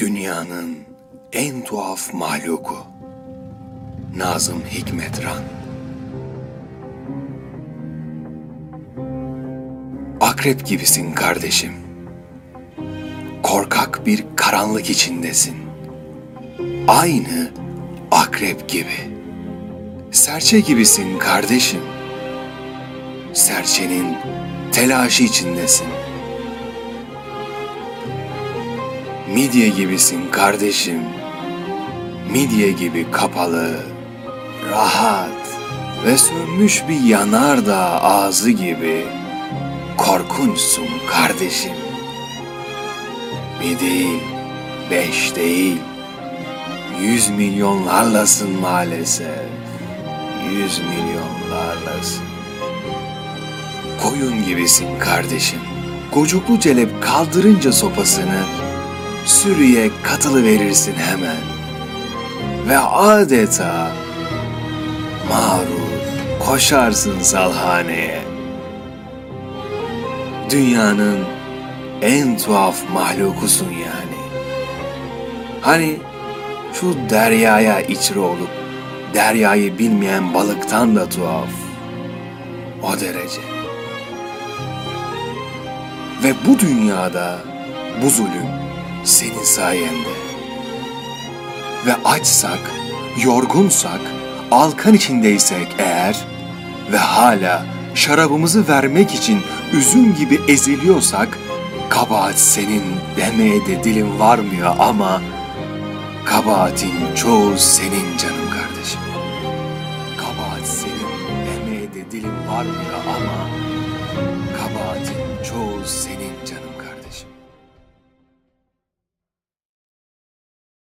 Dünyanın en tuhaf mahluku. Nazım Hikmetran Akrep gibisin kardeşim. Korkak bir karanlık içindesin. Aynı akrep gibi. Serçe gibisin kardeşim. Serçenin telaşı içindesin. Midye gibisin kardeşim. Midye gibi kapalı, rahat ve sönmüş bir yanardağ ağzı gibi korkunçsun kardeşim. Bir değil, beş değil, yüz milyonlarlasın maalesef. Yüz milyonlarlasın. Koyun gibisin kardeşim. Kocuklu celep kaldırınca sopasını sürüye katılı verirsin hemen. Ve adeta mağrur koşarsın salhaneye. Dünyanın en tuhaf mahlukusun yani. Hani şu deryaya içri olup deryayı bilmeyen balıktan da tuhaf. O derece. Ve bu dünyada bu zulüm senin sayende. Ve açsak, yorgunsak, alkan içindeysek eğer ve hala şarabımızı vermek için üzüm gibi eziliyorsak, kabahat senin demeye de dilim varmıyor ama kabahatin çoğu senin canım kardeşim. Kabahat senin demeye de dilim varmıyor ama kabahatin çoğu senin